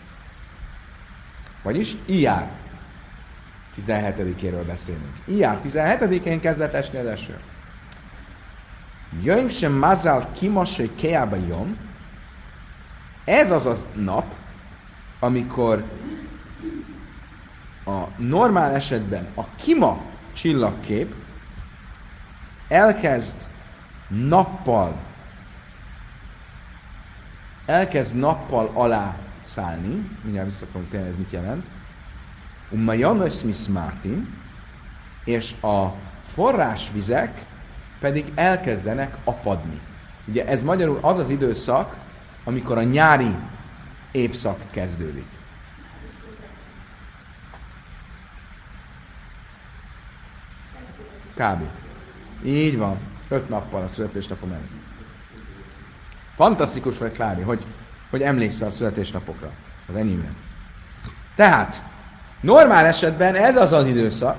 Vagyis Iyár 17-éről beszélünk. Iyár 17-én kezdett esni az eső. Jöjjm sem mazal kimasai keába jön. Ez az a nap, amikor a normál esetben a kima csillagkép elkezd nappal elkezd nappal alá szállni, mindjárt vissza fogunk térni, ez mit jelent, és a forrásvizek pedig elkezdenek apadni. Ugye ez magyarul az az időszak, amikor a nyári évszak kezdődik. Kb. Így van. Öt nappal a születésnapom előtt. Fantasztikus vagy, Klári, hogy, hogy emlékszel a születésnapokra, az enyémre. Tehát, normál esetben ez az az időszak,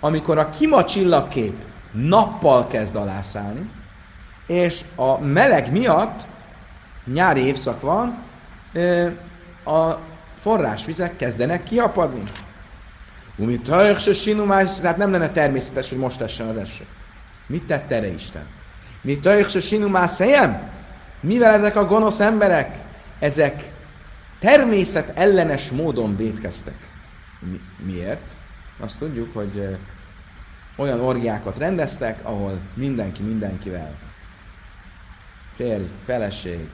amikor a kima csillagkép nappal kezd alászállni, és a meleg miatt nyári évszak van, a forrásvizek kezdenek kiapadni. Umi se sinumás, tehát nem lenne természetes, hogy most essen az eső. Mit tett erre Isten? Mi se sinumás szejem? Mivel ezek a gonosz emberek, ezek természet ellenes módon védkeztek. Mi, miért? Azt tudjuk, hogy olyan orgiákat rendeztek, ahol mindenki mindenkivel férj, feleség,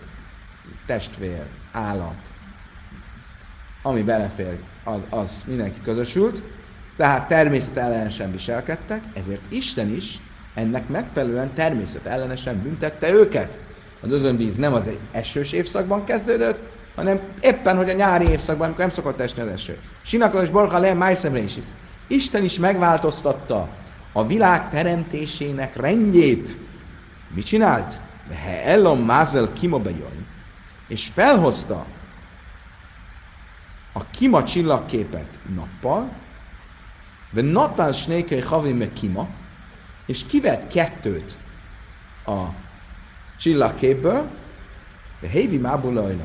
testvér, állat, ami belefér, az, az mindenki közösült, tehát természet ellenesen viselkedtek, ezért Isten is ennek megfelelően természet ellenesen büntette őket. Az özönvíz nem az egy esős évszakban kezdődött, hanem éppen, hogy a nyári évszakban, amikor nem szokott esni az eső. Sinakos és borha le májszemrésis. Isten is megváltoztatta a világ teremtésének rendjét. Mit csinált? He ellom mázel kima és felhozta a kima csillagképet nappal, de Natán Snékei Havi meg kima, és kivett kettőt a csillagképből, de Hévi Mábul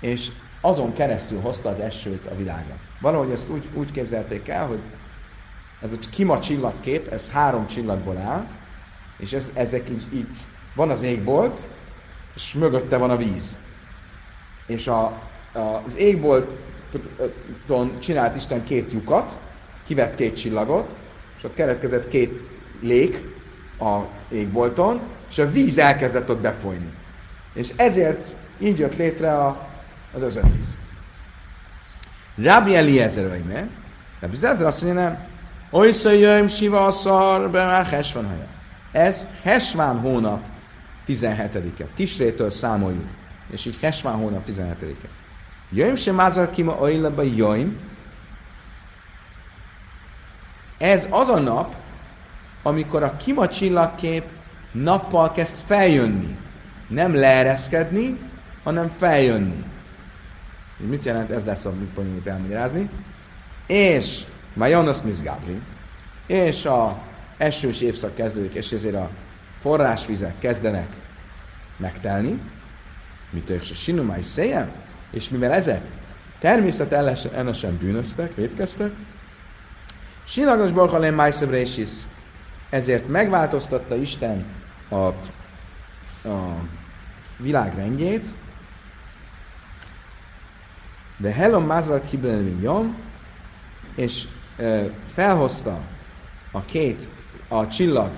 és azon keresztül hozta az esőt a világra. Valahogy ezt úgy, úgy képzelték el, hogy ez a kima csillagkép, ez három csillagból áll, és ez, ezek így, így, van az égbolt, és mögötte van a víz. És a, a, az égbolton csinált Isten két lyukat, kivett két csillagot, és ott keretkezett két lég a égbolton, és a víz elkezdett ott befolyni. És ezért így jött létre a, az özönvíz. Rabbi Eliezer öjme, Rabbi Eliezer azt mondja, nem. Olyszai jöjjön siva a szar, be már hesvan haja. Ez Hesván hónap 17-e. Tisrétől számoljuk. És így Hesván hónap 17-e. Jöjjön sem mázal kima oilaba jöjjön. Ez az a nap, amikor a kima csillagkép nappal kezd feljönni. Nem leereszkedni, hanem feljönni. Mit jelent? Ez lesz, amit bonyolult elmagyarázni. És Majonos Miss Gabri, és a esős évszak kezdődik, és ezért a forrásvizek kezdenek megtelni, mit ők se sinumai széjem, és mivel ezek természet ellenesen bűnöztek, védkeztek, Sinagos Borchalén Májszebrésis, ezért megváltoztatta Isten a, a világ rendjét, de Helom Mázal Kibelin és e, felhozta a két a csillag,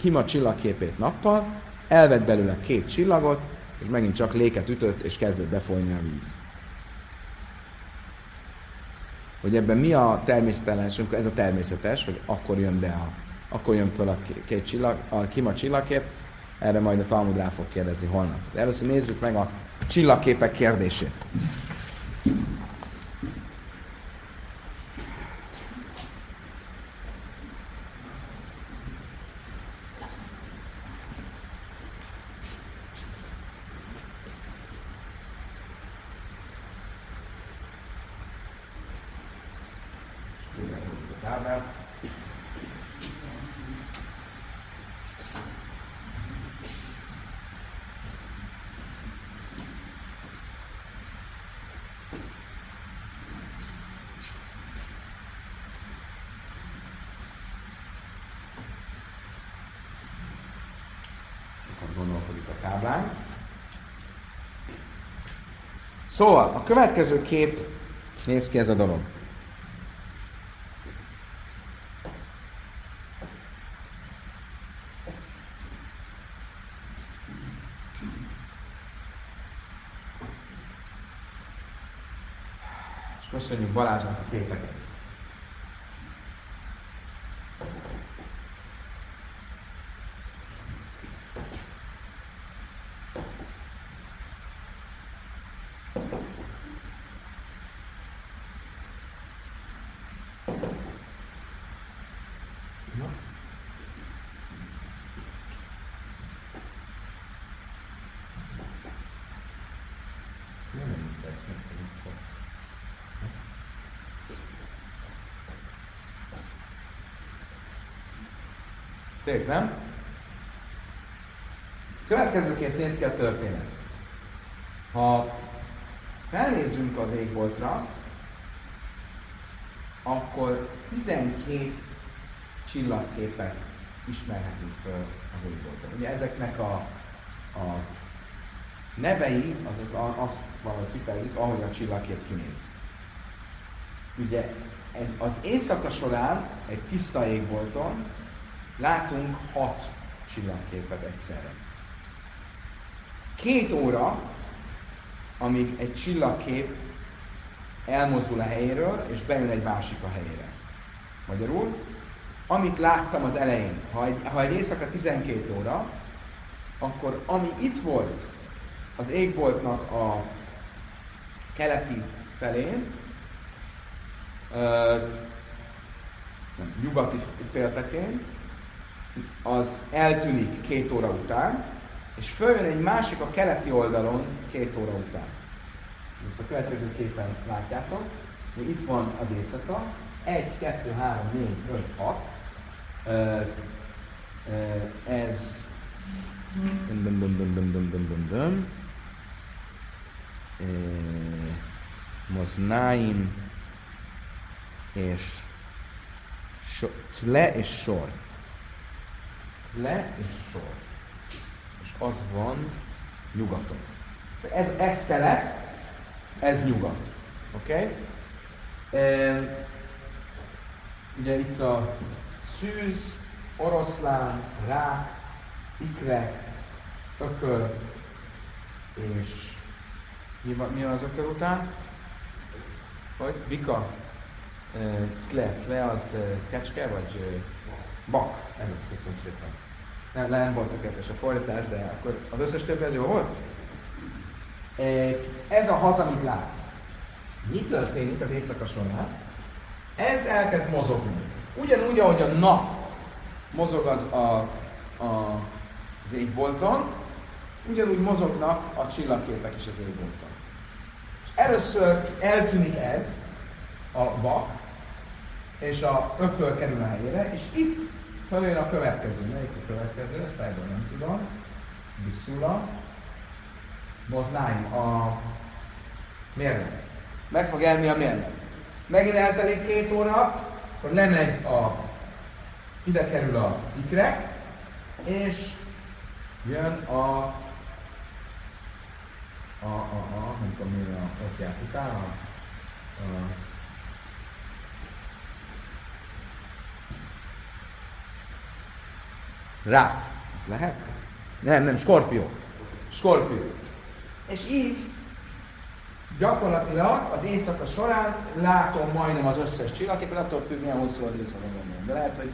Hima csillagképét nappal, elvett belőle két csillagot, és megint csak léket ütött, és kezdett befolyni a víz. Hogy ebben mi a természetes, ez a természetes, hogy akkor jön be a, akkor jön föl a két csillag, a Kima csillagkép, erre majd a Talmud rá fog kérdezni holnap. De először nézzük meg a csillagképek kérdését. Szóval, a következő kép néz ki ez a dolog. És köszönjük Balázsnak a képeket. Szép, nem? Következőként néz ki a történet. Ha felnézzünk az égboltra, akkor 12 csillagképet ismerhetünk föl az égbolton. Ugye ezeknek a, a nevei azok azt valahogy kifejezik, ahogy a csillagkép kinéz. Ugye az éjszaka során egy tiszta égbolton látunk hat csillagképet egyszerre. Két óra, amíg egy csillagkép elmozdul a helyéről, és bejön egy másik a helyére. Magyarul, amit láttam az elején, ha egy, ha egy éjszaka 12 óra, akkor ami itt volt az égboltnak a keleti felén, ö, nem, nyugati féltekén, az eltűnik két óra után, és följön egy másik a keleti oldalon két óra után. Ezt a következő képen látjátok, hogy itt van az éjszaka, 1, 2, 3, 4, 5, 6. Ez dum, dum, dum, dum, dum, dum, dum, dum. Moznaim és so, tle és sor. Tle és sor. És az van nyugaton. Ez, ez kelet, ez nyugat. Oké? Okay? Ugye itt a szűz, oroszlán, rák, ikrek, ököl, és mi mi az ököl után? Hogy? Vika? Tle, tle az kecske, vagy bak? Ez az, köszönöm szépen. Nem, nem volt tökéletes a fordítás, de akkor az összes többi az jó volt? Ez a hat, amit látsz. Mi történik az éjszaka során? Ez elkezd mozogni. Ugyanúgy, ahogy a nap mozog az, a, a, az égbolton, ugyanúgy mozognak a csillagképek is az égbolton. És először eltűnik ez, a bak, és a ököl kerül a helyére, és itt feljön a következő. Melyik a következő? Fejből nem tudom. Bisszula. Moznáim a mérleg. Meg fog elni a mérleg. Megint eltelik két óra, akkor lemegy a, ide kerül a ikrek, és jön a, a, a, a nem tudom mi a otják utána, a, a Rák. Ez lehet? Nem, nem, skorpió. Skorpió. És így gyakorlatilag az éjszaka során látom majdnem az összes csillagképet, attól függ, milyen hosszú az éjszaka gondolom. De lehet, hogy,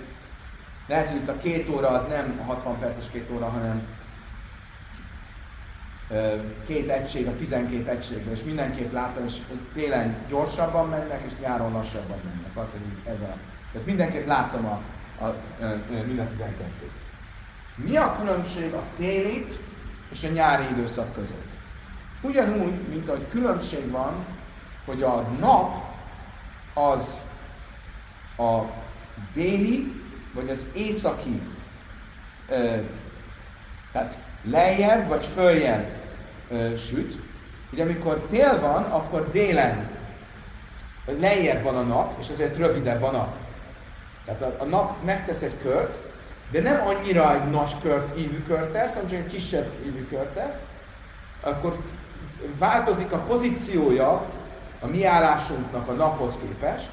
lehet, hogy itt a két óra az nem a 60 perces két óra, hanem két egység a 12 egységben, és mindenképp látom, és télen gyorsabban mennek, és nyáron lassabban mennek. Az, hogy ez a... Tehát mindenképp látom a, a, a, a mind a 12-t. Mi a különbség a téli és a nyári időszak között? Ugyanúgy, mint ahogy különbség van, hogy a nap az a déli, vagy az északi, ö, tehát lejjebb vagy följebb ö, süt. Ugye amikor tél van, akkor délen lejjebb van a nap, és ezért rövidebb a nap. Tehát a, a nap megtesz egy kört, de nem annyira egy nagy kört, ívű kört tesz, hanem csak egy kisebb ívű kört tesz, akkor változik a pozíciója a mi állásunknak a naphoz képest,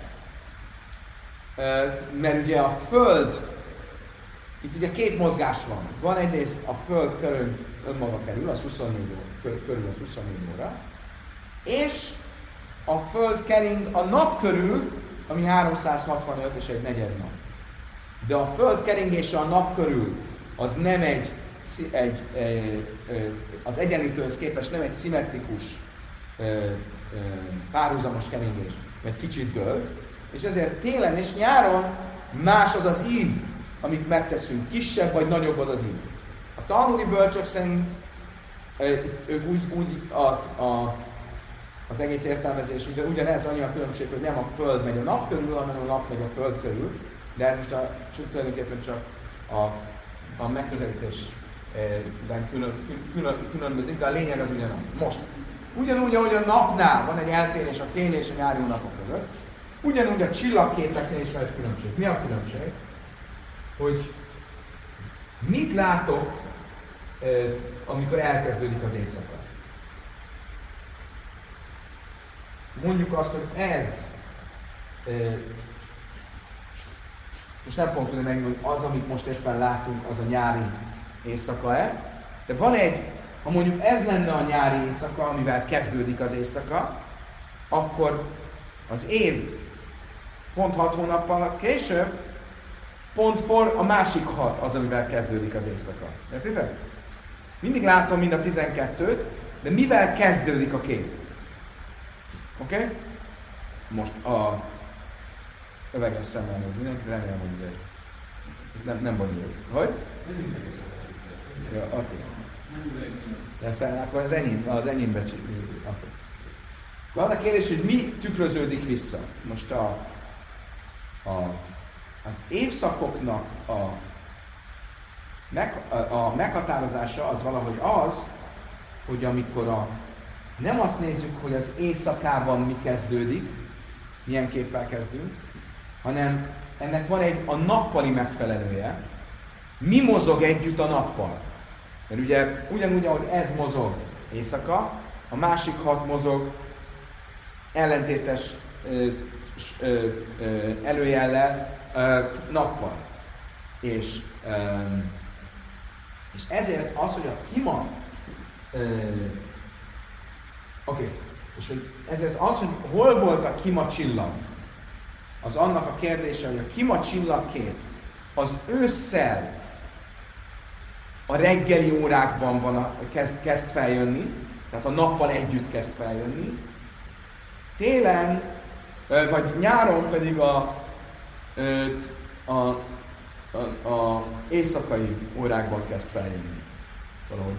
mert ugye a Föld, itt ugye két mozgás van. Van egyrészt a Föld körül önmaga kerül, az 24 óra, körül az 24 óra, és a Föld kering a nap körül, ami 365 és egy negyed nap. De a Föld keringése a nap körül az nem egy, egy, az egyenlítőhöz képest nem egy szimmetrikus párhuzamos keringés, mert kicsit dölt, és ezért télen és nyáron más az az ív, amit megteszünk, kisebb vagy nagyobb az az ív. A talmudi bölcsök szerint ők úgy, úgy a, a, az egész értelmezés, ugye, ugyanez annyi a különbség, hogy nem a Föld megy a nap körül, hanem a nap megy a Föld körül, de ez most a, tulajdonképpen csak a, a megközelítésben külön, külön, különbözik, de a lényeg az ugyanaz. Most, ugyanúgy, ahogy a napnál van egy eltérés a téli és a nyári napok között, ugyanúgy a csillagképeknél is van egy különbség. Mi a különbség? Hogy mit látok, amikor elkezdődik az éjszaka? Mondjuk azt, hogy ez most nem fogom tudni megmondani, hogy az, amit most éppen látunk, az a nyári éjszaka-e. De van egy, ha mondjuk ez lenne a nyári éjszaka, amivel kezdődik az éjszaka, akkor az év pont hat hónappal később, pont for a másik hat az, amivel kezdődik az éjszaka. Értitek? Mindig látom mind a 12-t, de mivel kezdődik a kép? Oké? Okay? Most a öveges szemmel néz mindenki, remélem, hogy ez, egy, ez nem, nem bonyolult. Hogy? Ja, oké. Okay. Aztán akkor az enyém, az enyémbe okay. Van a kérdés, hogy mi tükröződik vissza. Most a, a, az évszakoknak a, meg, a, a meghatározása az valahogy az, hogy amikor a, nem azt nézzük, hogy az éjszakában mi kezdődik, milyen képpel kezdünk, hanem ennek van egy a nappali megfelelője. Mi mozog együtt a nappal? Mert ugye ugyanúgy, ahogy ez mozog éjszaka, a másik hat mozog ellentétes ö, ö, ö, előjellel ö, nappal. És, ö, és ezért az, hogy a kima Oké, okay. és hogy ezért az, hogy hol volt a kima csillag, az annak a kérdése, hogy a kima csillagkép az ősszel a reggeli órákban van a, kezd, kezd feljönni, tehát a nappal együtt kezd feljönni, télen, vagy nyáron pedig a, a, a, a éjszakai órákban kezd feljönni. Valahogy,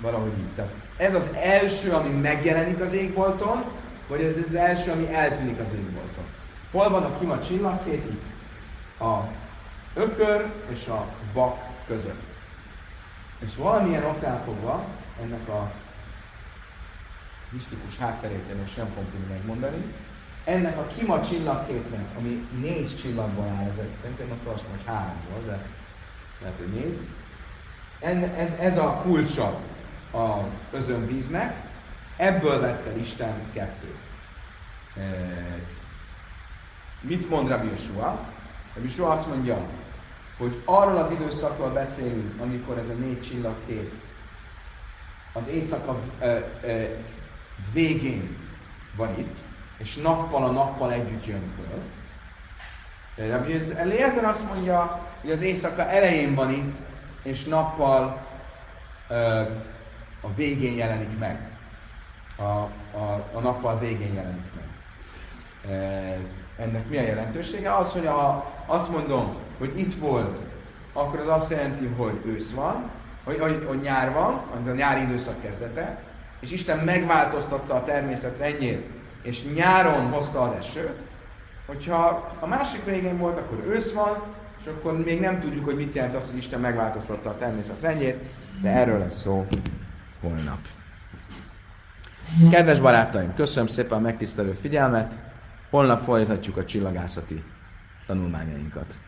valahogy így. Tehát ez az első, ami megjelenik az égbolton, vagy ez az első, ami eltűnik az égbolton. Hol van a kima csillagkép? Itt. A ökör és a bak között. És valamilyen oknál fogva, ennek a misztikus hátterét én most fogom tudni megmondani, ennek a kima csillagképnek, ami négy csillagból áll, ezek, szerintem azt olvastam, hogy háromból, de lehet, hogy négy. En, ez, ez a kulcsa a özönvíznek, ebből vett el Isten kettőt. Mit mond Rabbi Yeshua? Rabbi Yeshua azt mondja, hogy arról az időszakról beszélünk, amikor ez a négy csillagkép az éjszaka e, e, végén van itt, és nappal a nappal együtt jön föl. Eliezer azt mondja, hogy az éjszaka elején van itt, és nappal ö, a végén jelenik meg. A, a, a nappal végén jelenik meg. E, ennek mi a jelentősége? Az, hogy a, azt mondom, hogy itt volt, akkor az azt jelenti, hogy ősz van, hogy, hogy, hogy nyár van, az a nyári időszak kezdete, és Isten megváltoztatta a természet rendjét, és nyáron hozta az esőt, hogyha a másik végén volt, akkor ősz van, és akkor még nem tudjuk, hogy mit jelent az, hogy Isten megváltoztatta a természet rendjét, de erről lesz szó holnap. Kedves barátaim, köszönöm szépen a megtisztelő figyelmet, holnap folytatjuk a csillagászati tanulmányainkat.